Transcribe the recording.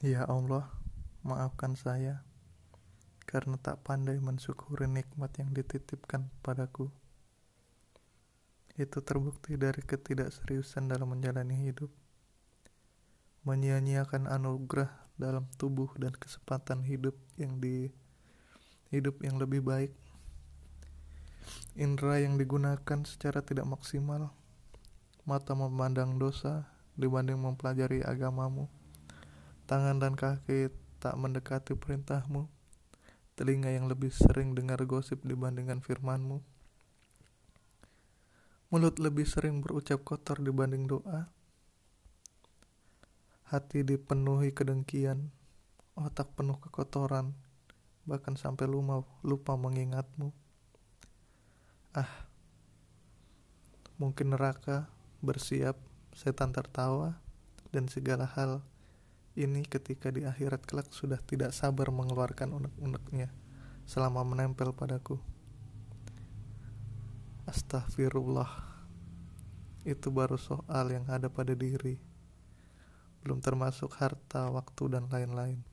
Ya Allah, maafkan saya karena tak pandai mensyukuri nikmat yang dititipkan padaku. Itu terbukti dari ketidakseriusan dalam menjalani hidup. Menyia-nyiakan anugerah dalam tubuh dan kesempatan hidup yang di hidup yang lebih baik. Indra yang digunakan secara tidak maksimal. Mata memandang dosa dibanding mempelajari agamamu. Tangan dan kaki tak mendekati perintahmu. Telinga yang lebih sering dengar gosip dibandingkan firmanmu. Mulut lebih sering berucap kotor dibanding doa. Hati dipenuhi kedengkian, otak penuh kekotoran, bahkan sampai lupa, lupa mengingatmu. Ah, mungkin neraka bersiap, setan tertawa, dan segala hal ini ketika di akhirat kelak sudah tidak sabar mengeluarkan unek-uneknya selama menempel padaku. Astagfirullah. Itu baru soal yang ada pada diri. Belum termasuk harta, waktu, dan lain-lain.